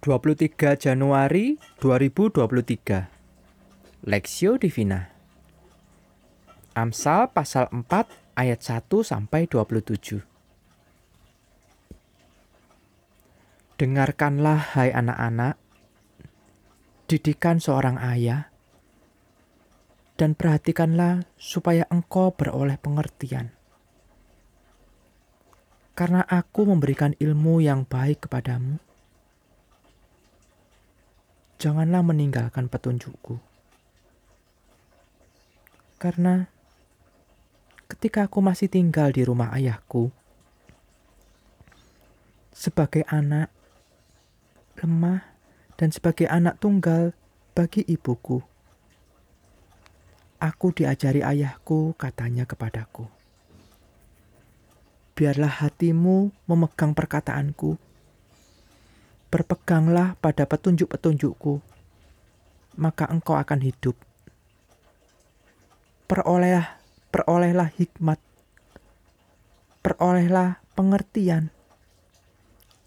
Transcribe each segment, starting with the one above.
23 Januari 2023 Lexio Divina. Amsal pasal 4 ayat 1 sampai 27 Dengarkanlah hai anak-anak. Didikan seorang ayah. Dan perhatikanlah supaya engkau beroleh pengertian. Karena aku memberikan ilmu yang baik kepadamu janganlah meninggalkan petunjukku. Karena ketika aku masih tinggal di rumah ayahku, sebagai anak lemah dan sebagai anak tunggal bagi ibuku, aku diajari ayahku katanya kepadaku. Biarlah hatimu memegang perkataanku berpeganglah pada petunjuk-petunjukku, maka engkau akan hidup. Perolehlah, perolehlah hikmat, perolehlah pengertian.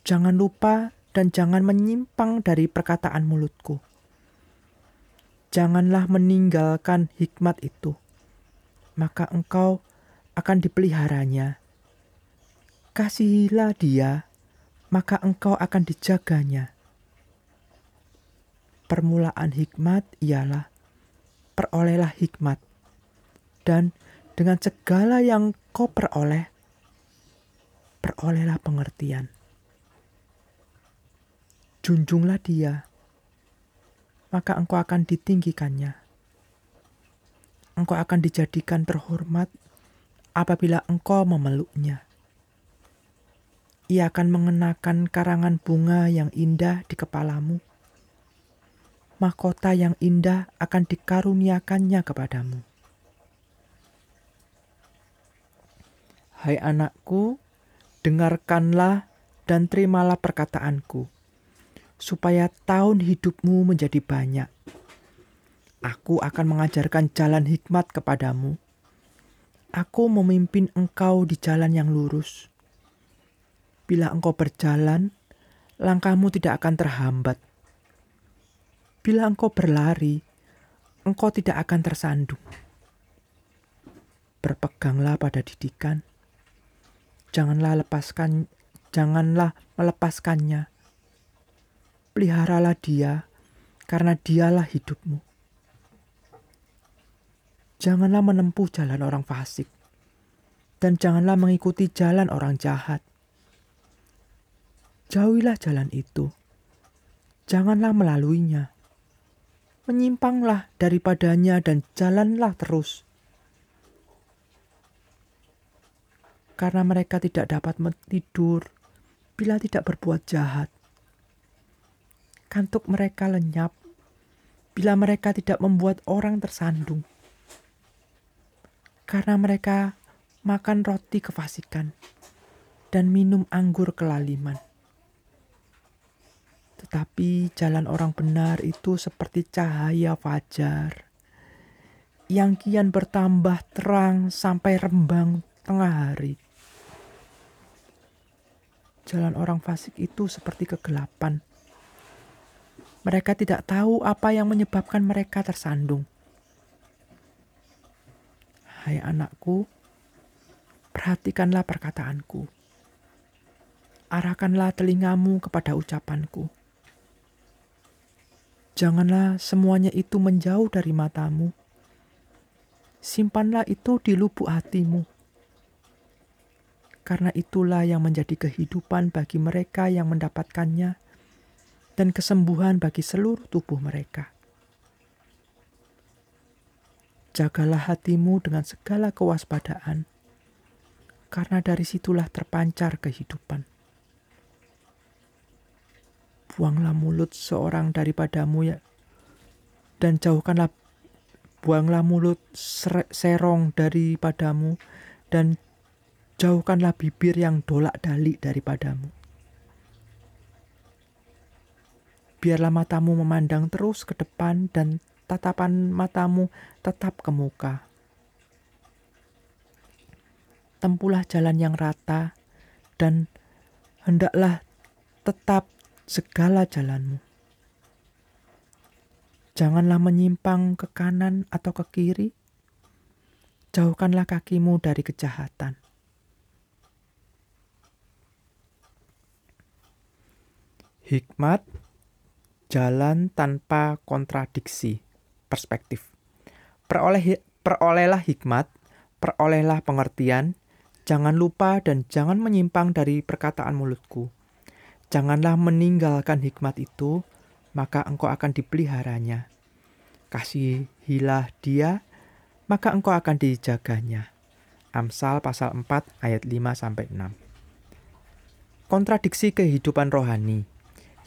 Jangan lupa dan jangan menyimpang dari perkataan mulutku. Janganlah meninggalkan hikmat itu, maka engkau akan dipeliharanya. Kasihilah dia maka engkau akan dijaganya. Permulaan hikmat ialah perolehlah hikmat, dan dengan segala yang kau peroleh, perolehlah pengertian. Junjunglah dia, maka engkau akan ditinggikannya. Engkau akan dijadikan terhormat apabila engkau memeluknya ia akan mengenakan karangan bunga yang indah di kepalamu. Mahkota yang indah akan dikaruniakannya kepadamu. Hai anakku, dengarkanlah dan terimalah perkataanku, supaya tahun hidupmu menjadi banyak. Aku akan mengajarkan jalan hikmat kepadamu. Aku memimpin engkau di jalan yang lurus Bila engkau berjalan, langkahmu tidak akan terhambat. Bila engkau berlari, engkau tidak akan tersandung. Berpeganglah pada didikan. Janganlah lepaskan, janganlah melepaskannya. Peliharalah dia, karena dialah hidupmu. Janganlah menempuh jalan orang fasik, dan janganlah mengikuti jalan orang jahat Jauhilah jalan itu. Janganlah melaluinya. Menyimpanglah daripadanya dan jalanlah terus. Karena mereka tidak dapat tidur bila tidak berbuat jahat. Kantuk mereka lenyap bila mereka tidak membuat orang tersandung. Karena mereka makan roti kefasikan dan minum anggur kelaliman. Tetapi jalan orang benar itu seperti cahaya fajar yang kian bertambah terang sampai rembang tengah hari. Jalan orang fasik itu seperti kegelapan. Mereka tidak tahu apa yang menyebabkan mereka tersandung. Hai anakku, perhatikanlah perkataanku. Arahkanlah telingamu kepada ucapanku Janganlah semuanya itu menjauh dari matamu. Simpanlah itu di lubuk hatimu. Karena itulah yang menjadi kehidupan bagi mereka yang mendapatkannya dan kesembuhan bagi seluruh tubuh mereka. Jagalah hatimu dengan segala kewaspadaan, karena dari situlah terpancar kehidupan buanglah mulut seorang daripadamu ya. Dan jauhkanlah buanglah mulut serong daripadamu dan jauhkanlah bibir yang dolak-dalik daripadamu. Biarlah matamu memandang terus ke depan dan tatapan matamu tetap ke muka. Tempuhlah jalan yang rata dan hendaklah tetap segala jalanmu. Janganlah menyimpang ke kanan atau ke kiri. Jauhkanlah kakimu dari kejahatan. Hikmat jalan tanpa kontradiksi. Perspektif. Peroleh, perolehlah hikmat, perolehlah pengertian, jangan lupa dan jangan menyimpang dari perkataan mulutku. Janganlah meninggalkan hikmat itu, maka engkau akan dipeliharanya. Kasihilah dia, maka engkau akan dijaganya. Amsal pasal 4 ayat 5 sampai 6. Kontradiksi kehidupan rohani,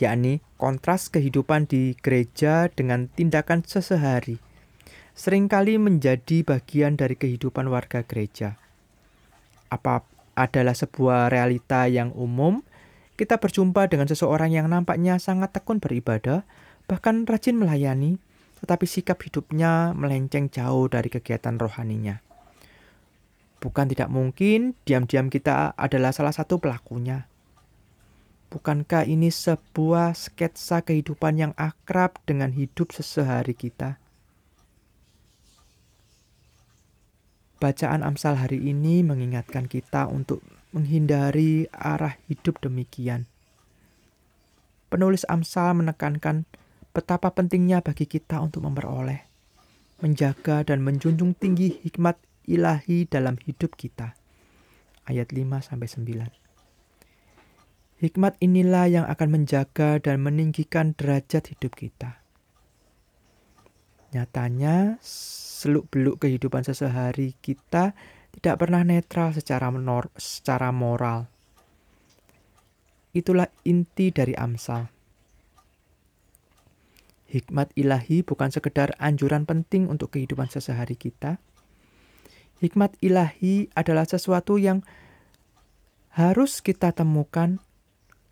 yakni kontras kehidupan di gereja dengan tindakan sesehari, sering kali menjadi bagian dari kehidupan warga gereja. Apa adalah sebuah realita yang umum kita berjumpa dengan seseorang yang nampaknya sangat tekun beribadah, bahkan rajin melayani, tetapi sikap hidupnya melenceng jauh dari kegiatan rohaninya. Bukan tidak mungkin diam-diam kita adalah salah satu pelakunya. Bukankah ini sebuah sketsa kehidupan yang akrab dengan hidup sesehari kita? Bacaan Amsal hari ini mengingatkan kita untuk menghindari arah hidup demikian. Penulis Amsal menekankan betapa pentingnya bagi kita untuk memperoleh, menjaga dan menjunjung tinggi hikmat ilahi dalam hidup kita. Ayat 5 sampai 9. Hikmat inilah yang akan menjaga dan meninggikan derajat hidup kita. Nyatanya, seluk-beluk kehidupan sehari kita tidak pernah netral secara, menor, secara moral. Itulah inti dari Amsal. Hikmat ilahi bukan sekedar anjuran penting untuk kehidupan sehari kita. Hikmat ilahi adalah sesuatu yang harus kita temukan,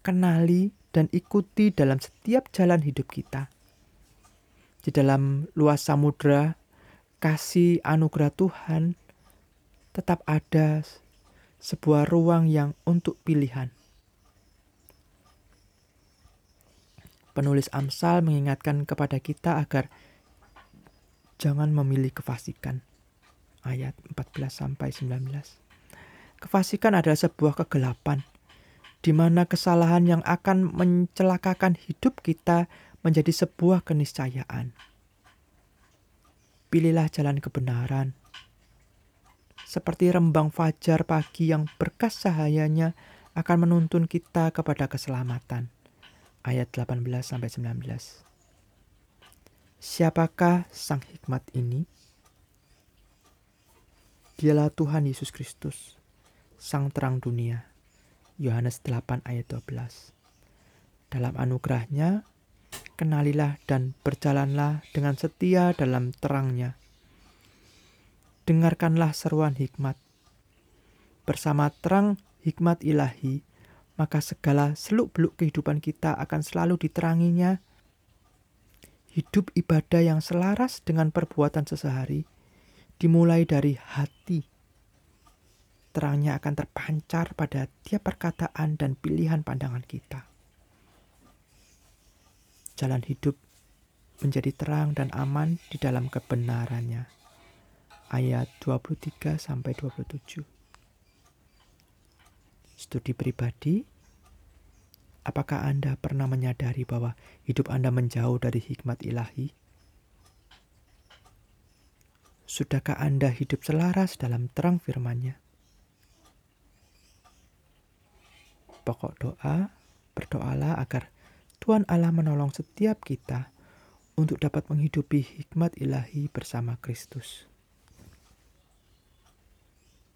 kenali, dan ikuti dalam setiap jalan hidup kita. Di dalam luas samudra, kasih anugerah Tuhan tetap ada sebuah ruang yang untuk pilihan. Penulis Amsal mengingatkan kepada kita agar jangan memilih kefasikan. Ayat 14 sampai 19. Kefasikan adalah sebuah kegelapan di mana kesalahan yang akan mencelakakan hidup kita menjadi sebuah keniscayaan pilihlah jalan kebenaran. Seperti rembang fajar pagi yang berkas cahayanya akan menuntun kita kepada keselamatan. Ayat 18-19 Siapakah sang hikmat ini? Dialah Tuhan Yesus Kristus, sang terang dunia. Yohanes 8 ayat 12. Dalam anugerahnya, kenalilah dan berjalanlah dengan setia dalam terangnya. Dengarkanlah seruan hikmat. Bersama terang hikmat ilahi, maka segala seluk-beluk kehidupan kita akan selalu diteranginya. Hidup ibadah yang selaras dengan perbuatan sesehari dimulai dari hati. Terangnya akan terpancar pada tiap perkataan dan pilihan pandangan kita jalan hidup menjadi terang dan aman di dalam kebenarannya. Ayat 23 sampai 27. Studi pribadi Apakah Anda pernah menyadari bahwa hidup Anda menjauh dari hikmat ilahi? Sudahkah Anda hidup selaras dalam terang firman-Nya? Pokok doa, berdoalah agar Tuhan Allah menolong setiap kita untuk dapat menghidupi hikmat ilahi bersama Kristus.